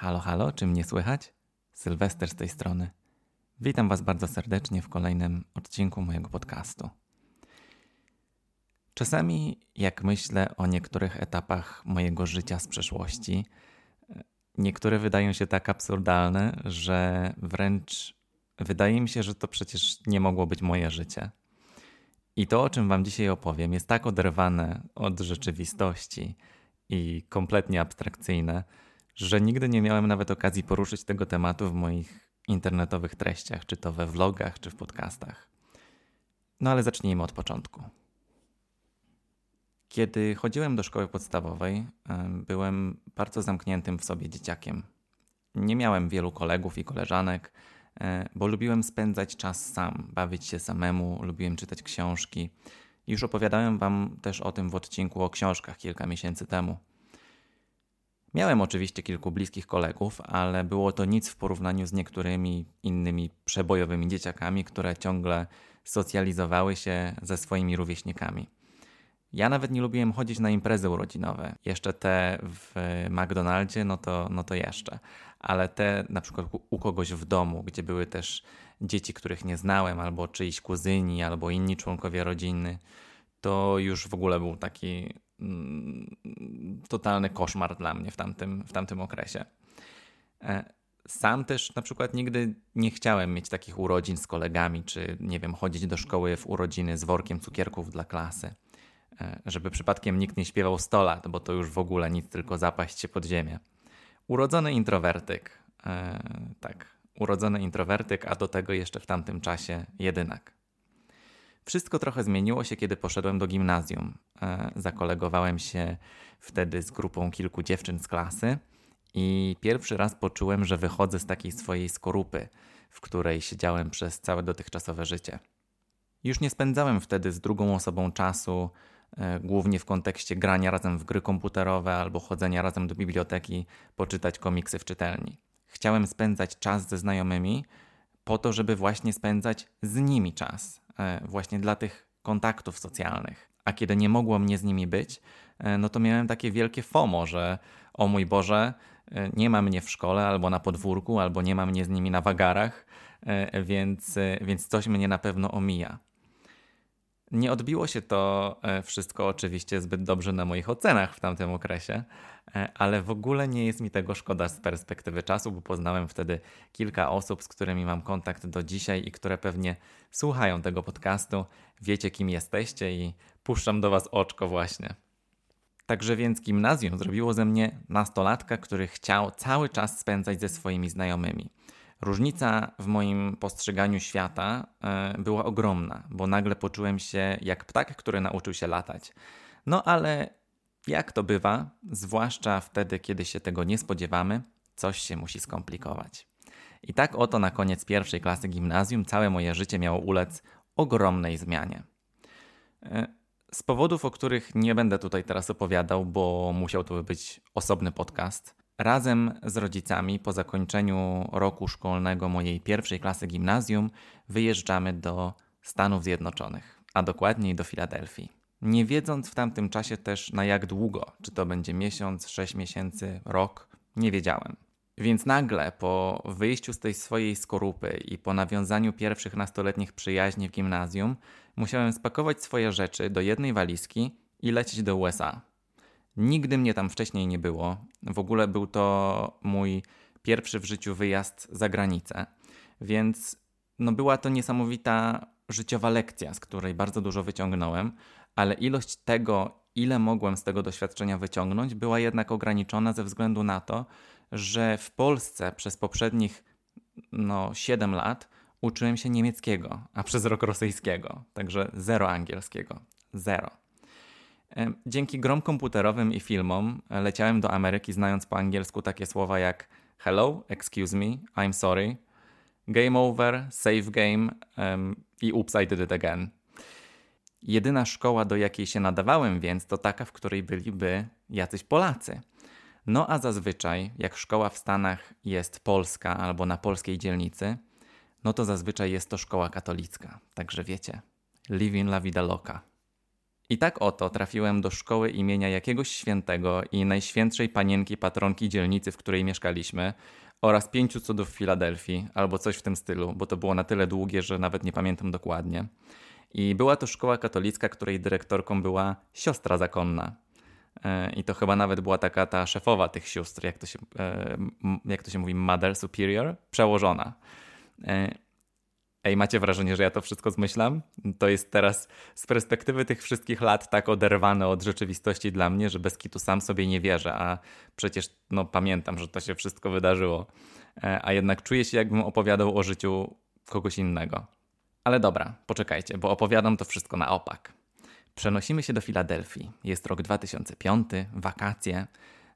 Halo, halo, czy mnie słychać? Sylwester z tej strony. Witam Was bardzo serdecznie w kolejnym odcinku mojego podcastu. Czasami, jak myślę o niektórych etapach mojego życia z przeszłości, niektóre wydają się tak absurdalne, że wręcz wydaje mi się, że to przecież nie mogło być moje życie. I to, o czym Wam dzisiaj opowiem, jest tak oderwane od rzeczywistości i kompletnie abstrakcyjne, że nigdy nie miałem nawet okazji poruszyć tego tematu w moich internetowych treściach, czy to we vlogach, czy w podcastach. No ale zacznijmy od początku. Kiedy chodziłem do szkoły podstawowej, byłem bardzo zamkniętym w sobie dzieciakiem. Nie miałem wielu kolegów i koleżanek, e, bo lubiłem spędzać czas sam, bawić się samemu, lubiłem czytać książki. Już opowiadałem Wam też o tym w odcinku o książkach kilka miesięcy temu. Miałem oczywiście kilku bliskich kolegów, ale było to nic w porównaniu z niektórymi innymi przebojowymi dzieciakami, które ciągle socjalizowały się ze swoimi rówieśnikami. Ja nawet nie lubiłem chodzić na imprezy urodzinowe. Jeszcze te w McDonaldzie, no to, no to jeszcze. Ale te na przykład u kogoś w domu, gdzie były też dzieci, których nie znałem, albo czyjś kuzyni, albo inni członkowie rodziny, to już w ogóle był taki totalny koszmar dla mnie w tamtym, w tamtym okresie. E, sam też na przykład nigdy nie chciałem mieć takich urodzin z kolegami, czy nie wiem, chodzić do szkoły w urodziny z workiem cukierków dla klasy. E, żeby przypadkiem nikt nie śpiewał 100 lat, bo to już w ogóle nic, tylko zapaść się pod ziemię. Urodzony introwertyk. E, tak, urodzony introwertyk, a do tego jeszcze w tamtym czasie jedynak. Wszystko trochę zmieniło się, kiedy poszedłem do gimnazjum. E, zakolegowałem się wtedy z grupą kilku dziewczyn z klasy i pierwszy raz poczułem, że wychodzę z takiej swojej skorupy, w której siedziałem przez całe dotychczasowe życie. Już nie spędzałem wtedy z drugą osobą czasu, e, głównie w kontekście grania razem w gry komputerowe albo chodzenia razem do biblioteki, poczytać komiksy w czytelni. Chciałem spędzać czas ze znajomymi, po to, żeby właśnie spędzać z nimi czas, właśnie dla tych kontaktów socjalnych. A kiedy nie mogło mnie z nimi być, e, no to miałem takie wielkie FOMO, że o mój Boże, e, nie ma mnie w szkole albo na podwórku, albo nie ma mnie z nimi na wagarach, więc, więc coś mnie na pewno omija. Nie odbiło się to e, wszystko oczywiście zbyt dobrze na moich ocenach w tamtym okresie, e, ale w ogóle nie jest mi tego szkoda z perspektywy czasu, bo poznałem wtedy kilka osób, z którymi mam kontakt do dzisiaj i które pewnie słuchają tego podcastu, wiecie kim jesteście i puszczam do Was oczko właśnie. Także więc gimnazjum zrobiło ze mnie nastolatka, który chciał cały czas spędzać ze swoimi znajomymi. Różnica w moim postrzeganiu świata e, była ogromna, bo nagle poczułem się jak ptak, który nauczył się latać. No ale jak to bywa, zwłaszcza wtedy, kiedy się tego nie spodziewamy, coś się musi skomplikować. I tak oto na koniec pierwszej klasy gimnazjum całe moje życie miało ulec ogromnej zmianie. E, z powodów, o których nie będę tutaj teraz opowiadał, bo musiał to być osobny podcast, Razem z rodzicami po zakończeniu roku szkolnego mojej pierwszej klasy gimnazjum wyjeżdżamy do Stanów Zjednoczonych, a dokładniej do Filadelfii. Nie wiedząc w tamtym czasie też na jak długo, czy to będzie miesiąc, sześć miesięcy, rok, nie wiedziałem. Więc nagle po wyjściu z tej swojej skorupy i po nawiązaniu pierwszych nastoletnich przyjaźni w gimnazjum, musiałem spakować swoje rzeczy do jednej walizki i lecieć do USA. Nigdy mnie tam wcześniej nie było. W ogóle był to mój pierwszy w życiu wyjazd za granicę, więc no była to niesamowita życiowa lekcja, z której bardzo dużo wyciągnąłem, ale ilość tego, ile mogłem z tego doświadczenia wyciągnąć, była jednak ograniczona ze względu na to, że w Polsce przez poprzednich no, 7 lat uczyłem się niemieckiego, a przez rok rosyjskiego, także zero angielskiego. Zero. Dzięki grom komputerowym i filmom e, leciałem do Ameryki znając po angielsku takie słowa jak hello, excuse me, I'm sorry, game over, save game um, i oops, I did it again. Jedyna szkoła, do jakiej się nadawałem więc, to taka, w której byliby jacyś Polacy. No a zazwyczaj, jak szkoła w Stanach jest polska albo na polskiej dzielnicy, no to zazwyczaj jest to szkoła katolicka. Także wiecie, living la vida loca. I tak oto trafiłem do szkoły imienia jakiegoś świętego i najświętszej panienki patronki dzielnicy, w której mieszkaliśmy, oraz pięciu cudów Filadelfii, albo coś w tym stylu, bo to było na tyle długie, że nawet nie pamiętam dokładnie. I była to szkoła katolicka, której dyrektorką była siostra zakonna. E, I to chyba nawet była taka ta szefowa tych sióstr, jak to się, e, jak to się mówi, mother superior, przełożona. E, ej, macie wrażenie, że ja to wszystko zmyślam? To jest teraz z perspektywy tych wszystkich lat tak oderwane od rzeczywistości dla mnie, że bez kitu sam sobie nie wierzę, a przecież no, pamiętam, że to się wszystko wydarzyło. A jednak czuję się, jakbym opowiadał o życiu kogoś innego. Ale dobra, poczekajcie, bo opowiadam to wszystko na opak. Przenosimy się do Filadelfii. Jest rok 2005, wakacje,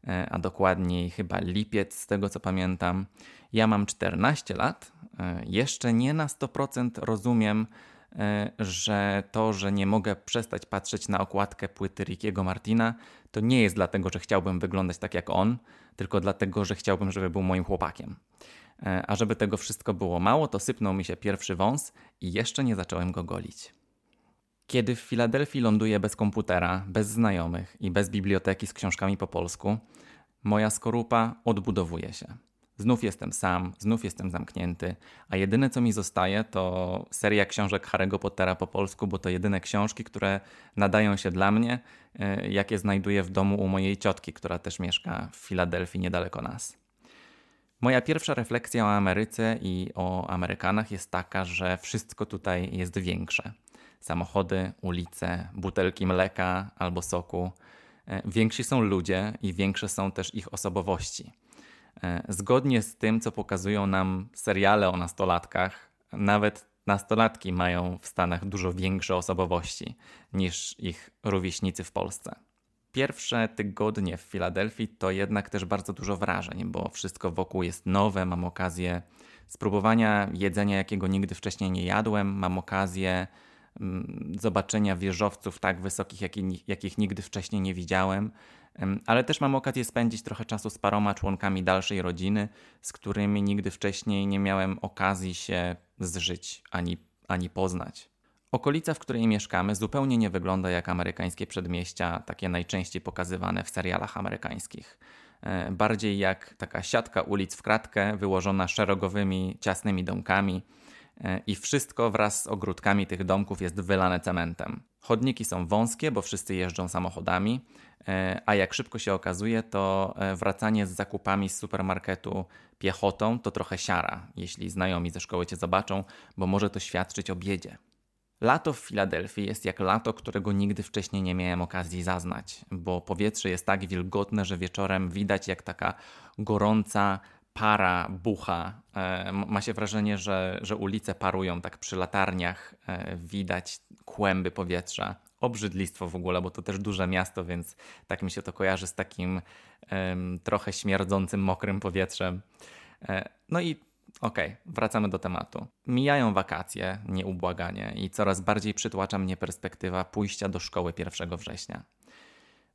e, a dokładniej chyba lipiec, z tego co pamiętam. Ja mam 14 lat. E, jeszcze nie na 100% rozumiem, e, że to, że nie mogę przestać patrzeć na okładkę płyty Rickiego Martina, to nie jest dlatego, że chciałbym wyglądać tak jak on, tylko dlatego, że chciałbym, żeby był moim chłopakiem. A żeby tego wszystko było mało, to sypnął mi się pierwszy wąs i jeszcze nie zacząłem go golić. Kiedy w Filadelfii ląduję bez komputera, bez znajomych i bez biblioteki z książkami po polsku, moja skorupa odbudowuje się. Znów jestem sam, znów jestem zamknięty, a jedyne co mi zostaje to seria książek Harry'ego Pottera po polsku, bo to jedyne książki, które nadają się dla mnie, e, jakie znajduję w domu u mojej ciotki, która też mieszka w Filadelfii niedaleko nas. Moja pierwsza refleksja o Ameryce i o Amerykanach jest taka, że wszystko tutaj jest większe samochody, ulice, butelki mleka albo soku. E, więksi są ludzie i większe są też ich osobowości. E, zgodnie z tym, co pokazują nam seriale o nastolatkach, nawet nastolatki mają w Stanach dużo większe osobowości niż ich rówieśnicy w Polsce. Pierwsze tygodnie w Filadelfii to jednak też bardzo dużo wrażeń, bo wszystko wokół jest nowe. Mam okazję spróbowania jedzenia, jakiego nigdy wcześniej nie jadłem. Mam okazję Mm, zobaczenia wieżowców tak wysokich, jakich nigdy wcześniej nie widziałem, ale też mam okazję spędzić trochę czasu z paroma członkami dalszej rodziny, z którymi nigdy wcześniej nie miałem okazji się zżyć ani, ani poznać. Okolica, w której mieszkamy, zupełnie nie wygląda jak amerykańskie przedmieścia, takie najczęściej pokazywane w serialach amerykańskich. E, bardziej jak taka siatka ulic w kratkę, wyłożona szerogowymi, ciasnymi domkami E, i wszystko wraz z ogródkami tych domków jest wylane cementem. Chodniki są wąskie, bo wszyscy jeżdżą samochodami, e, a jak szybko się okazuje, to wracanie z zakupami z supermarketu piechotą to trochę siara, jeśli znajomi ze szkoły cię zobaczą, bo może to świadczyć o biedzie. Lato w Filadelfii jest jak lato, którego nigdy wcześniej nie miałem okazji zaznać, bo powietrze jest tak wilgotne, że wieczorem widać jak taka gorąca, para bucha. E, ma się wrażenie, że, że ulice parują tak przy latarniach, e, widać kłęby powietrza. Obrzydlistwo w ogóle, bo to też duże miasto, więc tak mi się to kojarzy z takim trochę śmierdzącym, mokrym powietrzem. E, no i okej, okay, wracamy do tematu. Mijają wakacje, nieubłaganie, i coraz bardziej przytłacza mnie perspektywa pójścia do szkoły 1 września.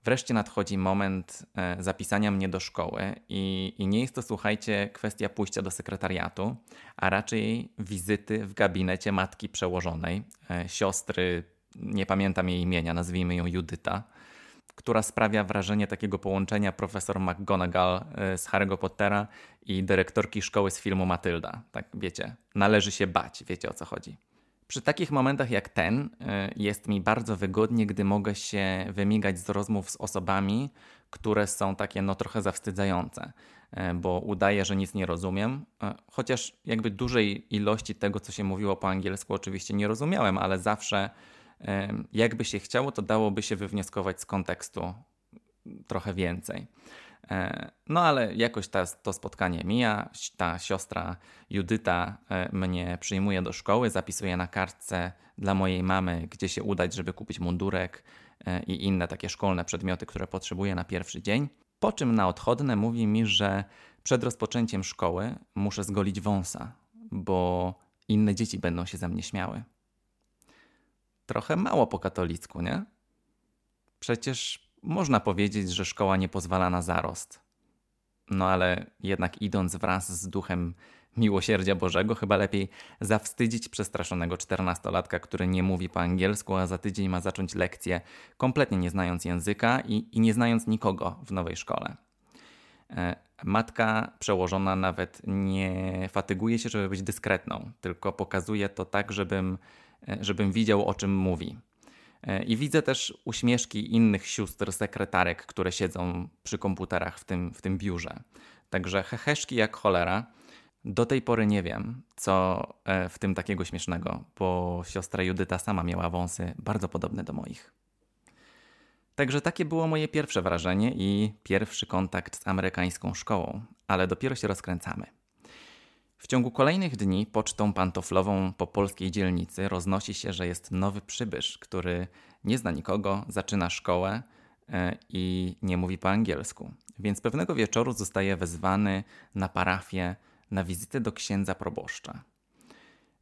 Wreszcie nadchodzi moment e, zapisania mnie do szkoły i, i, nie jest to, słuchajcie, kwestia pójścia do sekretariatu, a raczej wizyty w gabinecie matki przełożonej, e, siostry, nie pamiętam jej imienia, nazwijmy ją Judyta, która sprawia wrażenie takiego połączenia profesor McGonagall e, z Harry'ego Pottera i dyrektorki szkoły z filmu Matylda. Tak wiecie, należy się bać, wiecie o co chodzi. Przy takich momentach jak ten y, jest mi bardzo wygodnie, gdy mogę się wymigać z rozmów z osobami, które są takie no trochę zawstydzające, y, bo udaję, że nic nie rozumiem, y, chociaż jakby dużej ilości tego, co się mówiło po angielsku, oczywiście nie rozumiałem, ale zawsze jakby się chciało, to dałoby się wywnioskować z kontekstu trochę więcej. E, no ale jakoś ta, to spotkanie mija, ta siostra Judyta e, mnie przyjmuje do szkoły, zapisuje na kartce dla mojej mamy, gdzie się udać, żeby kupić mundurek e, i inne takie szkolne przedmioty, które potrzebuję na pierwszy dzień. Po czym na odchodne mówi mi, że przed rozpoczęciem szkoły muszę zgolić wąsa, bo inne dzieci będą się ze mnie śmiały. Trochę mało po katolicku, nie? Przecież można powiedzieć, że szkoła nie pozwala na zarost. No ale jednak idąc wraz z duchem miłosierdzia Bożego, chyba lepiej zawstydzić przestraszonego czternastolatka, który nie mówi po angielsku, a za tydzień ma zacząć lekcję kompletnie nie znając języka i, i nie znając nikogo w nowej szkole. E, matka przełożona nawet nie fatyguje się, żeby być dyskretną, tylko pokazuje to tak, żebym, żebym widział, o czym mówi. E, I widzę też uśmieszki innych sióstr, sekretarek, które siedzą przy komputerach w tym, w tym biurze. Także heheszki jak cholera. Do tej pory nie wiem, co w tym takiego śmiesznego, bo siostra Judyta sama miała wąsy bardzo podobne do moich. Także takie było moje pierwsze wrażenie i pierwszy kontakt z amerykańską szkołą, ale dopiero się rozkręcamy. W ciągu kolejnych dni pocztą pantoflową po polskiej dzielnicy roznosi się, że jest nowy przybysz, który nie zna nikogo, zaczyna szkołę e, i nie mówi po angielsku. Więc pewnego wieczoru zostaje wezwany na parafię na wizytę do księdza proboszcza.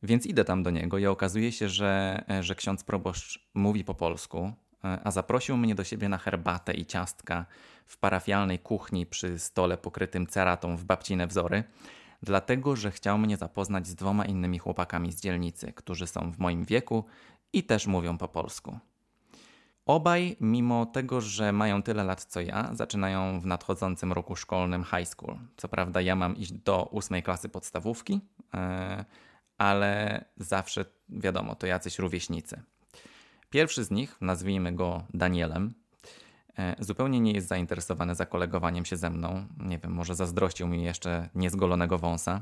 Więc idę tam do niego i okazuje się, że, e, że ksiądz proboszcz mówi po polsku, E, a zaprosił mnie do siebie na herbatę i ciastka w parafialnej kuchni przy stole pokrytym ceratą w babcine wzory, dlatego że chciał mnie zapoznać z dwoma innymi chłopakami z dzielnicy, którzy są w moim wieku i też mówią po polsku. Obaj, mimo tego, że mają tyle lat co ja, zaczynają w nadchodzącym roku szkolnym high school. Co prawda, ja mam iść do ósmej klasy podstawówki, e, ale zawsze wiadomo, to jacyś rówieśnicy. Pierwszy z nich, nazwijmy go Danielem, zupełnie nie jest zainteresowany zakolegowaniem się ze mną. Nie wiem, może zazdrościł mi jeszcze niezgolonego wąsa.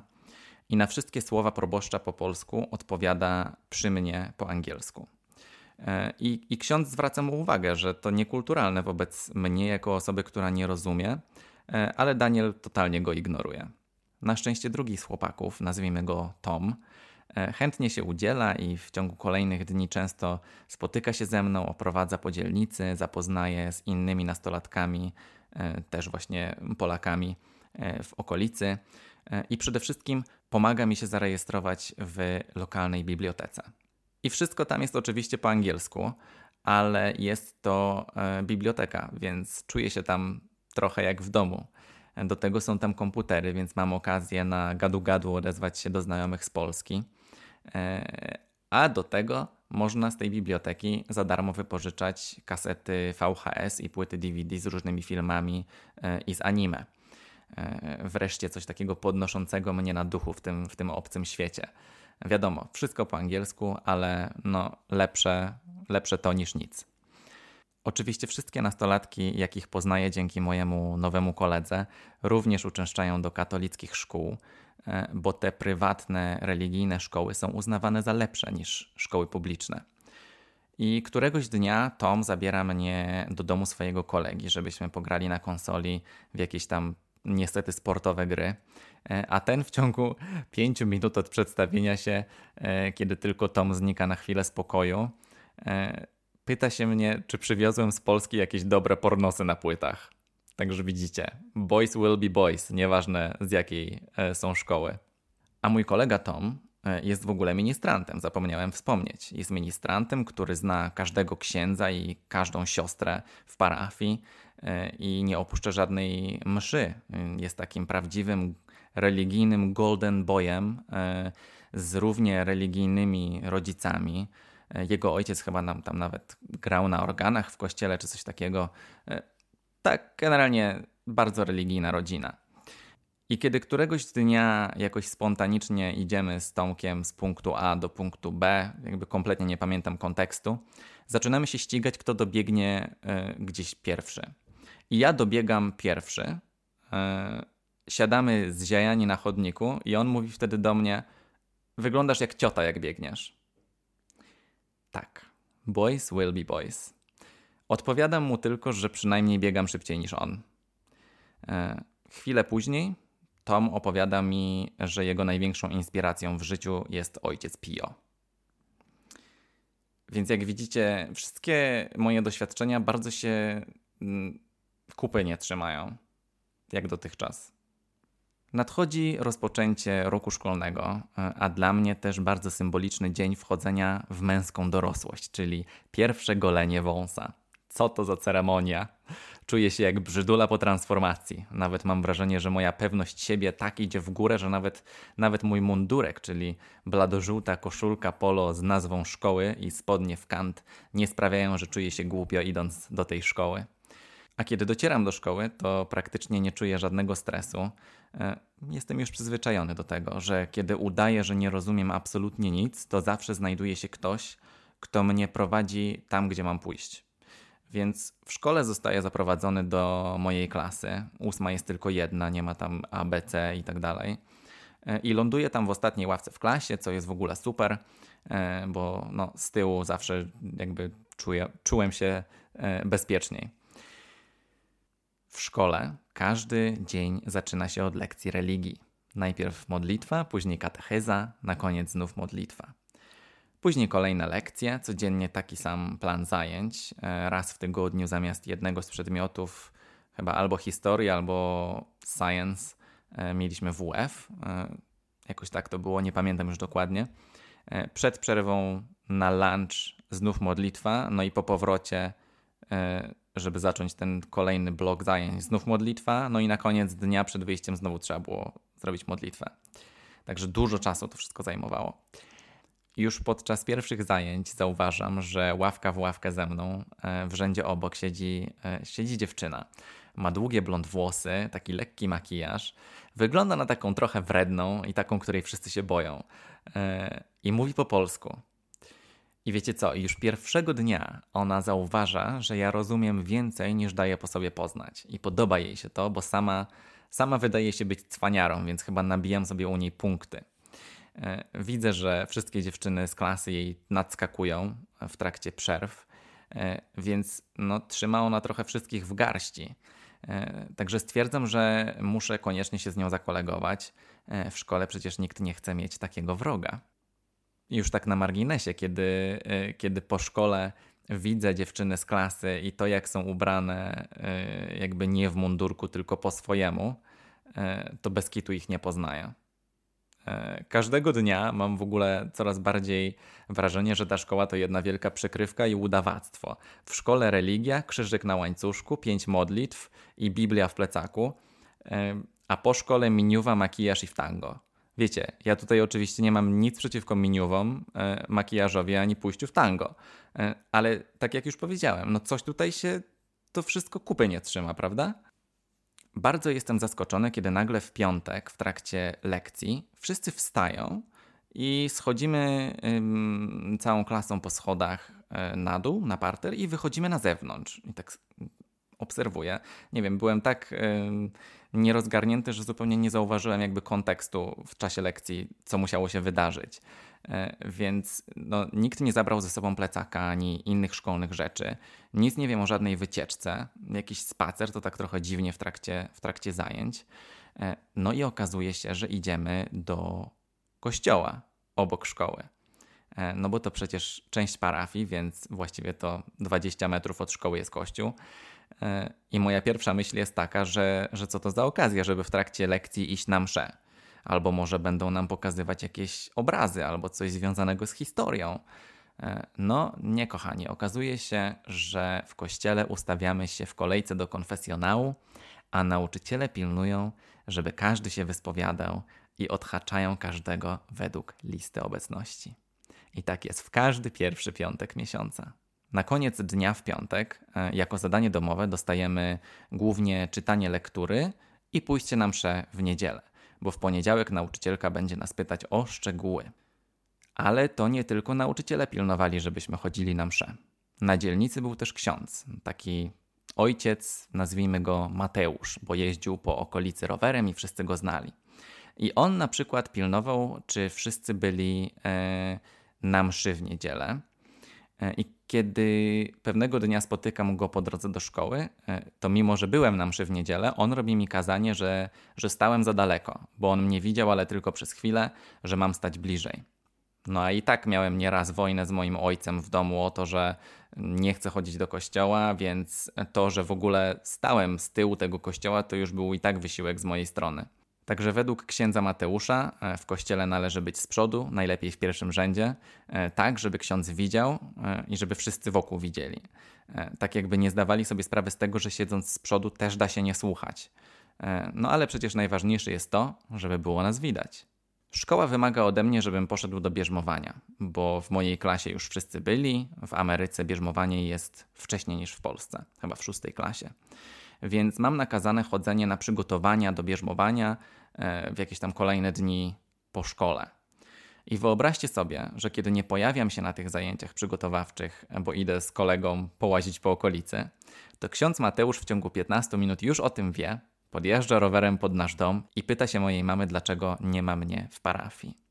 I na wszystkie słowa proboszcza po polsku odpowiada przy mnie po angielsku. E, I, I ksiądz zwraca mu uwagę, że to niekulturalne wobec mnie jako osoby, która nie rozumie, e, ale Daniel totalnie go ignoruje. Na szczęście drugi z chłopaków, nazwijmy go Tom, E, chętnie się udziela i w ciągu kolejnych dni często spotyka się ze mną, oprowadza po dzielnicy, zapoznaje z innymi nastolatkami, e, też właśnie Polakami e, w okolicy i przede wszystkim pomaga mi się zarejestrować w lokalnej bibliotece. I wszystko tam jest oczywiście po angielsku, ale jest to biblioteka, więc czuję się tam trochę jak w domu. Do tego są tam komputery, więc mam okazję na gadu-gadu odezwać się do znajomych z Polski. E, a do tego można z tej biblioteki za darmo wypożyczać kasety VHS i płyty DVD z różnymi filmami e, i z anime. E, wreszcie coś takiego podnoszącego mnie na duchu w tym, w tym obcym świecie. Wiadomo, wszystko po angielsku, ale no lepsze, lepsze to niż nic. Oczywiście wszystkie nastolatki, jakich poznaję dzięki mojemu nowemu koledze, również uczęszczają do katolickich szkół, E, bo te prywatne, religijne szkoły są uznawane za lepsze niż szkoły publiczne. I któregoś dnia Tom zabiera mnie do domu swojego kolegi, żebyśmy pograli na konsoli w jakieś tam niestety sportowe gry. E, a ten w ciągu pięciu minut od przedstawienia się, e, kiedy tylko Tom znika na chwilę spokoju, pyta się mnie, czy przywiozłem z Polski jakieś dobre pornosy na płytach. Także widzicie, boys will be boys, nieważne z jakiej e, są szkoły. A mój kolega Tom e, jest w ogóle ministrantem, zapomniałem wspomnieć. Jest ministrantem, który zna każdego księdza i każdą siostrę w parafii e, i nie opuszcza żadnej mszy. Jest takim prawdziwym religijnym golden boyem z równie religijnymi rodzicami. Jego ojciec chyba nam tam nawet grał na organach w kościele czy coś takiego tak, generalnie bardzo religijna rodzina. I kiedy któregoś dnia jakoś spontanicznie idziemy z Tomkiem z punktu A do punktu B, jakby kompletnie nie pamiętam kontekstu, zaczynamy się ścigać, kto dobiegnie y, gdzieś pierwszy. I ja dobiegam pierwszy, y, siadamy zziajani na chodniku i on mówi wtedy do mnie, wyglądasz jak ciota, jak biegniesz. Tak, boys will be boys. Odpowiadam mu tylko, że przynajmniej biegam szybciej niż on. E, chwilę później Tom opowiada mi, że jego największą inspiracją w życiu jest ojciec Pio. Więc jak widzicie, wszystkie moje doświadczenia bardzo się mm, kupy nie trzymają, jak dotychczas. Nadchodzi rozpoczęcie roku szkolnego, e, a dla mnie też bardzo symboliczny dzień wchodzenia w męską dorosłość, czyli pierwsze golenie wąsa Co to za ceremonia? Czuję się jak brzydula po transformacji. Nawet mam wrażenie, że moja pewność siebie tak idzie w górę, że nawet, nawet mój mundurek, czyli bladożółta koszulka polo z nazwą szkoły i spodnie w kant, nie sprawiają, że czuję się głupio idąc do tej szkoły. A kiedy docieram do szkoły, to praktycznie nie czuję żadnego stresu. E, jestem już przyzwyczajony do tego, że kiedy udaję, że nie rozumiem absolutnie nic, to zawsze znajduje się ktoś, kto mnie prowadzi tam, gdzie mam pójść. Więc w szkole zostaję zaprowadzony do mojej klasy. Ósma jest tylko jedna, nie ma tam A, B, C i tak dalej. E, I ląduję tam w ostatniej ławce w klasie, co jest w ogóle super, e, bo no, z tyłu zawsze jakby czuję, czułem się bezpieczniej. W szkole każdy dzień zaczyna się od lekcji religii. Najpierw modlitwa, później katecheza, na koniec znów modlitwa. Później kolejne lekcje, codziennie taki sam plan zajęć. E, raz w tygodniu zamiast jednego z przedmiotów, chyba albo historii, albo science, e, mieliśmy WF. E, jakoś tak to było, nie pamiętam już dokładnie. Przed przerwą na lunch znów modlitwa, no i po powrocie żeby zacząć ten kolejny blok zajęć. Znów modlitwa, no i na koniec dnia przed wyjściem znowu trzeba było zrobić modlitwę. Także dużo czasu to wszystko zajmowało. Już podczas pierwszych zajęć zauważam, że ławka w ławkę ze mną e, w rzędzie obok siedzi, e, siedzi dziewczyna. Ma długie blond włosy, taki lekki makijaż. Wygląda na taką trochę wredną i taką, której wszyscy się boją. E, I mówi po polsku. I wiecie co, już pierwszego dnia ona zauważa, że ja rozumiem więcej niż daję po sobie poznać. I podoba jej się to, bo sama, sama wydaje się być cwaniarą, więc chyba nabijam sobie u niej punkty. E, widzę, że wszystkie dziewczyny z klasy jej nadskakują w trakcie przerw, e, więc no, trzyma ona trochę wszystkich w garści. E, także stwierdzam, że muszę koniecznie się z nią zakolegować. W szkole przecież nikt nie chce mieć takiego wroga już tak na marginesie, kiedy, e, kiedy po szkole widzę dziewczyny z klasy i to, jak są ubrane, e, jakby nie w mundurku, tylko po swojemu, e, to bez kitu ich nie poznaję. Każdego dnia mam w ogóle coraz bardziej wrażenie, że ta szkoła to jedna wielka przykrywka i udawactwo. W szkole religia, krzyżyk na łańcuszku, pięć modlitw i Biblia w plecaku, a po szkole miniuwa, makijaż i w tango. Wiecie, ja tutaj oczywiście nie mam nic przeciwko miniuwom, e, makijażowi ani pójściu w tango, e, ale tak jak już powiedziałem, no coś tutaj się to wszystko kupy nie trzyma, prawda? Bardzo jestem zaskoczony, kiedy nagle w piątek w trakcie lekcji wszyscy wstają i schodzimy całą klasą po schodach y, na dół, na parter i wychodzimy na zewnątrz. I tak obserwuję. Nie wiem, byłem tak nierozgarnięty, że zupełnie nie zauważyłem jakby kontekstu w czasie lekcji, co musiało się wydarzyć. E, więc no, nikt nie zabrał ze sobą plecaka ani innych szkolnych rzeczy. Nic nie wiem o żadnej wycieczce. Jakiś spacer to tak trochę dziwnie w trakcie, w trakcie zajęć. E, no i okazuje się, że idziemy do kościoła obok szkoły. E, no bo to przecież część parafii, więc właściwie to 20 metrów od szkoły jest kościół. E, I moja pierwsza myśl jest taka, że, że co to za okazja, żeby w trakcie lekcji iść na mszę. Albo może będą nam pokazywać jakieś obrazy, albo coś związanego z historią. E, no, nie, kochani, okazuje się, że w kościele ustawiamy się w kolejce do konfesjonału, a nauczyciele pilnują, żeby każdy się wyspowiadał i odhaczają każdego według listy obecności. I tak jest w każdy pierwszy piątek miesiąca. Na koniec dnia w piątek, e, jako zadanie domowe, dostajemy głównie czytanie lektury i pójście na mszę w niedzielę, bo w poniedziałek nauczycielka będzie nas pytać o szczegóły. Ale to nie tylko nauczyciele pilnowali, żebyśmy chodzili na mszę. Na dzielnicy był też ksiądz, taki ojciec, nazwijmy go Mateusz, bo jeździł po okolicy rowerem i wszyscy go znali. I on na przykład pilnował, czy wszyscy byli e, na mszy w niedzielę. E, I kiedy pewnego dnia spotykam go po drodze do szkoły, e, to mimo, że byłem na mszy w niedzielę, on robi mi kazanie, że, że stałem za daleko, bo on mnie widział, ale tylko przez chwilę, że mam stać bliżej. No a i tak miałem nieraz wojnę z moim ojcem w domu o to, że nie chcę chodzić do kościoła, więc to, że w ogóle stałem z tyłu tego kościoła, to już był i tak wysiłek z mojej strony. Także według księdza Mateusza e, w kościele należy być z przodu, najlepiej w pierwszym rzędzie, e, tak żeby ksiądz widział e, i żeby wszyscy wokół widzieli. Tak jakby nie zdawali sobie sprawy z tego, że siedząc z przodu też da się nie słuchać. No ale przecież najważniejsze jest to, żeby było nas widać. Szkoła wymaga ode mnie, żebym poszedł do bierzmowania, bo w mojej klasie już wszyscy byli. W Ameryce bierzmowanie jest wcześniej niż w Polsce, chyba w szóstej klasie więc mam nakazane chodzenie na przygotowania do bierzmowania e, w jakieś tam kolejne dni po szkole. I wyobraźcie sobie, że kiedy nie pojawiam się na tych zajęciach przygotowawczych, bo idę z kolegą połazić po okolicy, to ksiądz Mateusz w ciągu 15 minut już o tym wie, podjeżdża rowerem pod nasz dom i pyta się mojej mamy, dlaczego nie ma mnie w parafii.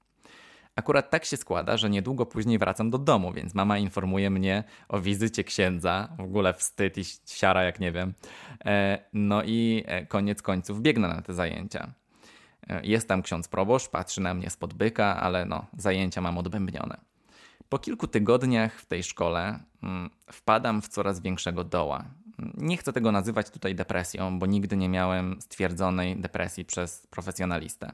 Akurat tak się składa, że niedługo później wracam do domu, więc mama informuje mnie o wizycie księdza. W ogóle wstyd i siara, jak nie wiem. E, no i e, koniec końców biegnę na te zajęcia. E, jest tam ksiądz proboszcz, patrzy na mnie spod byka, ale no, zajęcia mam odbębnione. Po kilku tygodniach w tej szkole mm, wpadam w coraz większego doła. Nie chcę tego nazywać tutaj depresją, bo nigdy nie miałem stwierdzonej depresji przez profesjonalistę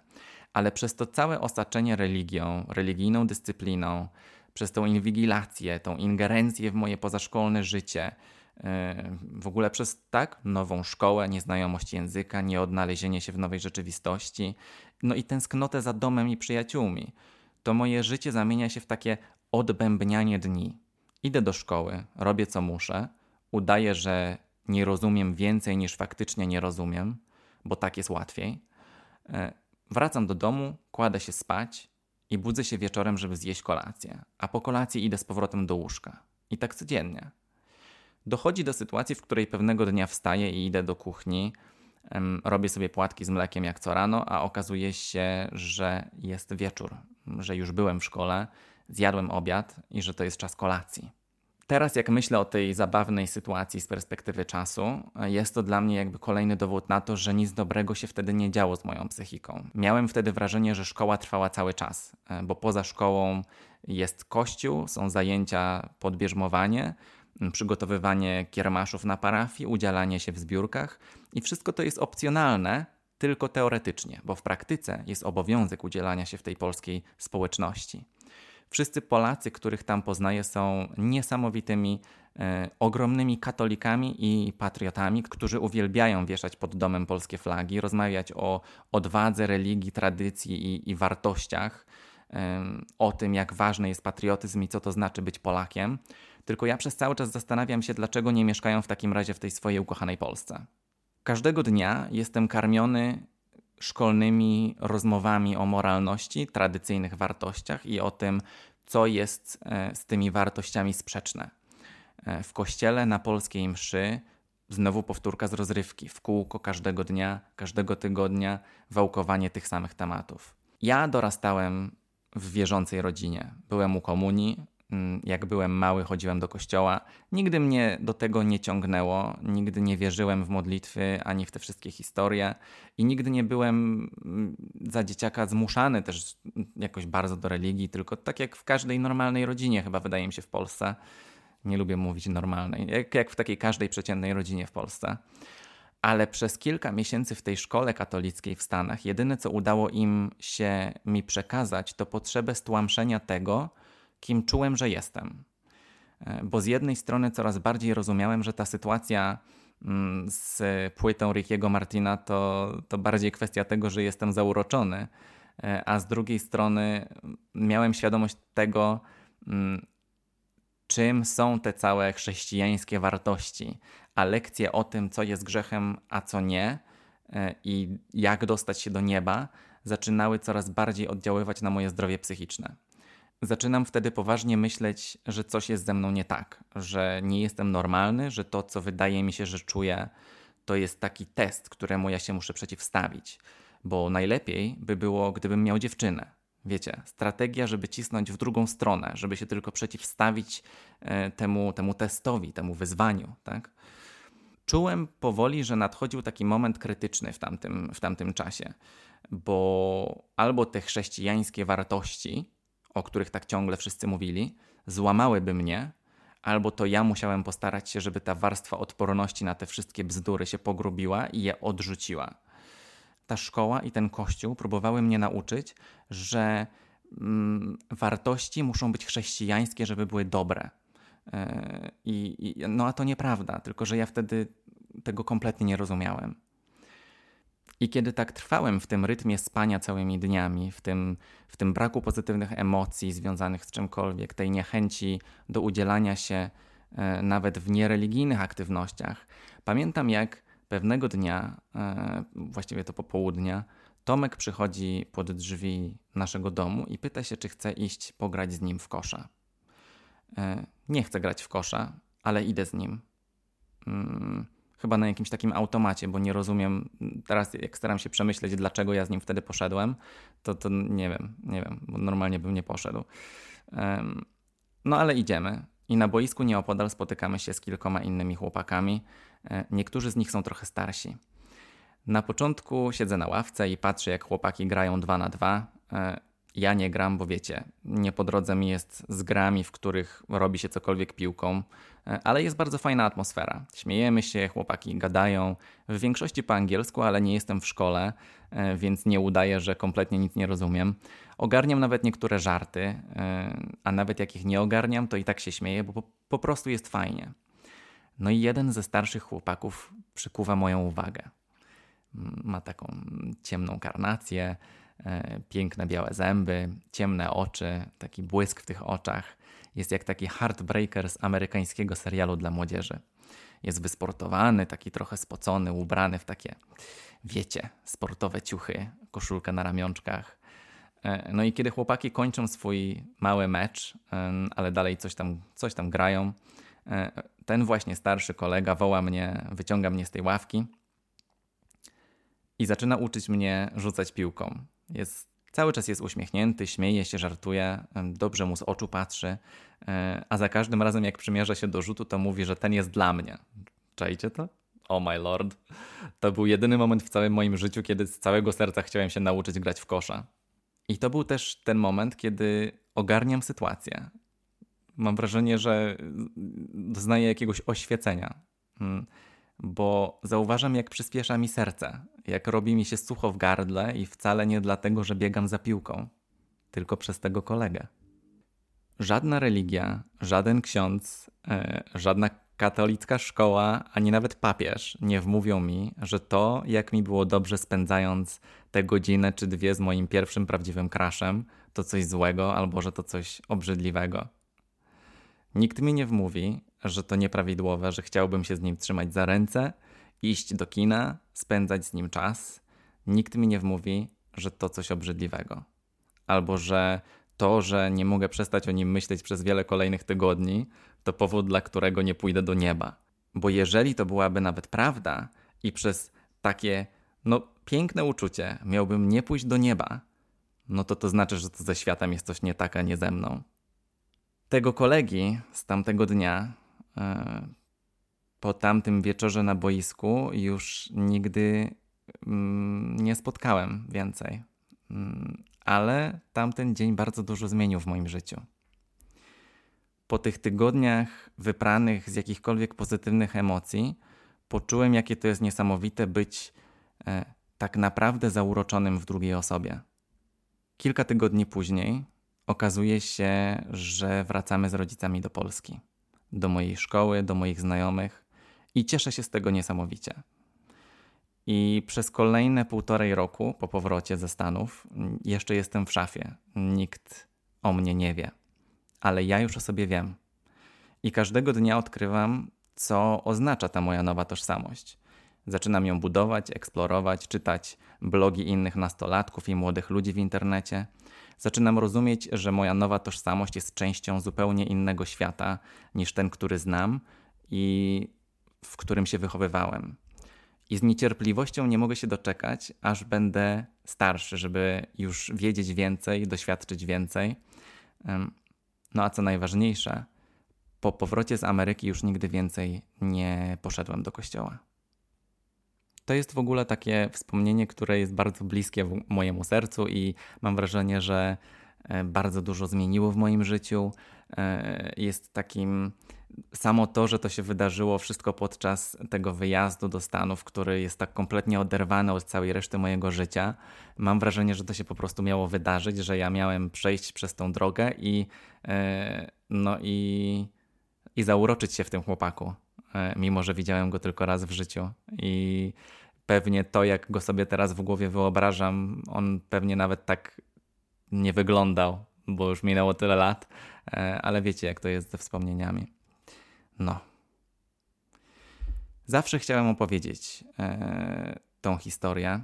ale przez to całe osaczenie religią, religijną dyscypliną, przez tą inwigilację, tą ingerencję w moje pozaszkolne życie, e, w ogóle przez tak nową szkołę, nieznajomość języka, nieodnalezienie się w nowej rzeczywistości, no i tęsknotę za domem i przyjaciółmi, to moje życie zamienia się w takie odbębnianie dni. Idę do szkoły, robię co muszę, udaję, że nie rozumiem więcej niż faktycznie nie rozumiem, bo tak jest łatwiej. Wracam do domu, kładę się spać i budzę się wieczorem, żeby zjeść kolację, a po kolacji idę z powrotem do łóżka. I tak codziennie. Dochodzi do sytuacji, w której pewnego dnia wstaję i idę do kuchni, robię sobie płatki z mlekiem jak co rano, a okazuje się, że jest wieczór, że już byłem w szkole, zjadłem obiad i że to jest czas kolacji. Teraz, jak myślę o tej zabawnej sytuacji z perspektywy czasu, jest to dla mnie jakby kolejny dowód na to, że nic dobrego się wtedy nie działo z moją psychiką. Miałem wtedy wrażenie, że szkoła trwała cały czas, e, bo poza szkołą jest kościół, są zajęcia podbierzmowanie, przygotowywanie kiermaszów na parafii, udzielanie się w zbiórkach i wszystko to jest opcjonalne, tylko teoretycznie, bo w praktyce jest obowiązek udzielania się w tej polskiej społeczności. Wszyscy Polacy, których tam poznaję, są niesamowitymi, e, ogromnymi katolikami i patriotami, którzy uwielbiają wieszać pod domem polskie flagi, rozmawiać o odwadze, religii, tradycji i, i wartościach, e, o tym, jak ważny jest patriotyzm i co to znaczy być Polakiem. Tylko ja przez cały czas zastanawiam się, dlaczego nie mieszkają w takim razie w tej swojej ukochanej Polsce. Każdego dnia jestem karmiony szkolnymi rozmowami o moralności, tradycyjnych wartościach i o tym, co jest e, z tymi wartościami sprzeczne. E, w kościele na polskiej mszy znowu powtórka z rozrywki, w kółko każdego dnia, każdego tygodnia, wałkowanie tych samych tematów. Ja dorastałem w wierzącej rodzinie. Byłem u komunii, jak byłem mały, chodziłem do kościoła. Nigdy mnie do tego nie ciągnęło, nigdy nie wierzyłem w modlitwy ani w te wszystkie historie i nigdy nie byłem mm, za dzieciaka zmuszany też jakoś bardzo do religii, tylko tak jak w każdej normalnej rodzinie, chyba wydaje mi się w Polsce. Nie lubię mówić normalnej, jak, jak w takiej każdej przeciętnej rodzinie w Polsce. Ale przez kilka miesięcy w tej szkole katolickiej w Stanach, jedyne co udało im się mi przekazać, to potrzebę stłamszenia tego, kim czułem, że jestem. E, bo z jednej strony coraz bardziej rozumiałem, że ta sytuacja mm, z płytą Rickiego Martina to, to bardziej kwestia tego, że jestem zauroczony, e, a z drugiej strony miałem świadomość tego, mm, czym są te całe chrześcijańskie wartości, a lekcje o tym, co jest grzechem, a co nie, e, i jak dostać się do nieba, zaczynały coraz bardziej oddziaływać na moje zdrowie psychiczne. Zaczynam wtedy poważnie myśleć, że coś jest ze mną nie tak, że nie jestem normalny, że to, co wydaje mi się, że czuję, to jest taki test, któremu ja się muszę przeciwstawić. Bo najlepiej by było, gdybym miał dziewczynę. Wiecie, strategia, żeby cisnąć w drugą stronę, żeby się tylko przeciwstawić e, temu, temu testowi, temu wyzwaniu, tak? Czułem powoli, że nadchodził taki moment krytyczny w tamtym, w tamtym czasie, bo albo te chrześcijańskie wartości, o których tak ciągle wszyscy mówili, złamałyby mnie, albo to ja musiałem postarać się, żeby ta warstwa odporności na te wszystkie bzdury się pogrubiła i je odrzuciła. ta szkoła i ten kościół próbowały mnie nauczyć, że mm, wartości muszą być chrześcijańskie, żeby były dobre. I, I, no a to nieprawda, tylko że ja wtedy tego kompletnie nie rozumiałem. I kiedy tak trwałem w tym rytmie spania całymi dniami, w tym, w tym braku pozytywnych emocji związanych z czymkolwiek, tej niechęci do udzielania się e, nawet w niereligijnych aktywnościach, pamiętam jak pewnego dnia, e, właściwie to popołudnia, Tomek przychodzi pod drzwi naszego domu i pyta się, czy chce iść pograć z nim w kosza. E, nie chcę grać w kosza, ale idę z nim. Mm, chyba na jakimś takim automacie, bo nie rozumiem. Teraz jak staram się przemyśleć, dlaczego ja z nim wtedy poszedłem, to, to nie wiem, nie wiem, bo normalnie bym nie poszedł. Um, no ale idziemy. I na boisku nieopodal spotykamy się z kilkoma innymi chłopakami. E, niektórzy z nich są trochę starsi. Na początku siedzę na ławce i patrzę, jak chłopaki grają dwa na dwa. E, ja nie gram, bo wiecie, nie po drodze mi jest z grami, w których robi się cokolwiek piłką, e, ale jest bardzo fajna atmosfera. Śmiejemy się, chłopaki gadają, w większości po angielsku, ale nie jestem w szkole, e, więc nie udaję, że kompletnie nic nie rozumiem. Ogarniam nawet niektóre żarty, e, a nawet jak ich nie ogarniam, to i tak się śmieję, bo po, prostu jest fajnie. No i jeden ze starszych chłopaków przykuwa moją uwagę. Ma taką ciemną karnację, piękne białe zęby, ciemne oczy, taki błysk w tych oczach. Jest jak taki heartbreaker z amerykańskiego serialu dla młodzieży. Jest wysportowany, taki trochę spocony, ubrany w takie, wiecie, sportowe ciuchy, koszulkę na ramionczkach. E, no i kiedy chłopaki kończą swój mały mecz, ale dalej coś tam, coś tam grają, e, ten właśnie starszy kolega woła mnie, wyciąga mnie z tej ławki i zaczyna uczyć mnie rzucać piłką. Jest, cały czas jest uśmiechnięty, śmieje się, żartuje, dobrze mu z oczu patrzy, e, a za każdym razem jak przymierza się do rzutu, to mówi, że ten jest dla mnie. Czajcie to? Oh my lord. To był jedyny moment w całym moim życiu, kiedy z całego serca chciałem się nauczyć grać w kosza. I to był też ten moment, kiedy ogarniam sytuację. Mam wrażenie, że doznaję jakiegoś oświecenia. Hmm bo zauważam, jak przyspiesza mi serce, jak robi mi się sucho w gardle i wcale nie dlatego, że biegam za piłką, tylko przez tego kolegę. Żadna religia, żaden ksiądz, e, żadna katolicka szkoła, ani nawet papież nie wmówią mi, że to, jak mi było dobrze spędzając te godzinę czy dwie z moim pierwszym prawdziwym kraszem, to coś złego albo że to coś obrzydliwego. Nikt mi nie wmówi, że to nieprawidłowe, że chciałbym się z nim trzymać za ręce, iść do kina, spędzać z nim czas. Nikt mi nie wmówi, że to coś obrzydliwego. Albo że to, że nie mogę przestać o nim myśleć przez wiele kolejnych tygodni, to powód, dla którego nie pójdę do nieba. Bo jeżeli to byłaby nawet prawda i przez takie, no, piękne uczucie miałbym nie pójść do nieba, no to to znaczy, że to ze światem jest coś nie tak, a nie ze mną. Tego kolegi z tamtego dnia po tamtym wieczorze na boisku już nigdy mm, nie spotkałem więcej. Mm, ale tamten dzień bardzo dużo zmienił w moim życiu. Po tych tygodniach wypranych z jakichkolwiek pozytywnych emocji, poczułem, jakie to jest niesamowite być e, tak naprawdę zauroczonym w drugiej osobie. Kilka tygodni później okazuje się, że wracamy z rodzicami do Polski do mojej szkoły, do moich znajomych i cieszę się z tego niesamowicie. I przez kolejne półtorej roku po powrocie ze Stanów jeszcze jestem w szafie. Nikt o mnie nie wie, ale ja już o sobie wiem. I każdego dnia odkrywam, co oznacza ta moja nowa tożsamość. Zaczynam ją budować, eksplorować, czytać blogi innych nastolatków i młodych ludzi w internecie zaczynam rozumieć, że moja nowa tożsamość jest częścią zupełnie innego świata niż ten, który znam i w którym się wychowywałem. I z niecierpliwością nie mogę się doczekać, aż będę starszy, żeby już wiedzieć więcej, doświadczyć więcej. No a co najważniejsze, po powrocie z Ameryki już nigdy więcej nie poszedłem do kościoła to jest w ogóle takie wspomnienie, które jest bardzo bliskie mojemu sercu i mam wrażenie, że e, bardzo dużo zmieniło w moim życiu. E, jest takim samo to, że to się wydarzyło wszystko podczas tego wyjazdu do Stanów, który jest tak kompletnie oderwany od całej reszty mojego życia, mam wrażenie, że to się po prostu miało wydarzyć, że ja miałem przejść przez tą drogę i, e, no i, i zauroczyć się w tym chłopaku, mimo że widziałem go tylko raz w życiu. I pewnie to, jak go sobie teraz w głowie wyobrażam, on pewnie nawet tak nie wyglądał, bo już minęło tyle lat, e, ale wiecie, jak to jest ze wspomnieniami. No. Zawsze chciałem opowiedzieć e, tą historię,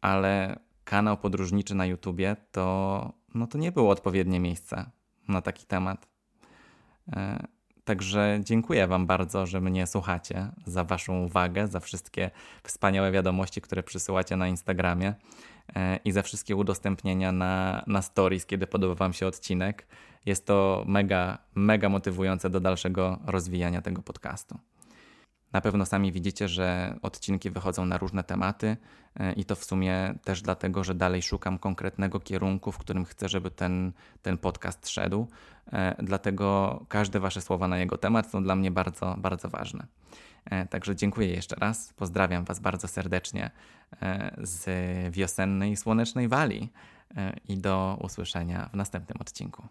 ale kanał podróżniczy na YouTubie to, no to nie było odpowiednie miejsce na taki temat. Także dziękuję Wam bardzo, że mnie słuchacie, za Waszą uwagę, za wszystkie wspaniałe wiadomości, które przysyłacie na Instagramie e, i za wszystkie udostępnienia na, na stories, kiedy podoba Wam się odcinek. Jest to mega, mega motywujące do dalszego rozwijania tego podcastu. Na pewno sami widzicie, że odcinki wychodzą na różne tematy e, i to w sumie też dlatego, że dalej szukam konkretnego kierunku, w którym chcę, żeby ten, ten podcast szedł. E, dlatego każde Wasze słowa na jego temat są dla mnie bardzo, bardzo ważne. E, także dziękuję jeszcze raz. Pozdrawiam Was bardzo serdecznie z wiosennej, słonecznej Walii i do usłyszenia w następnym odcinku.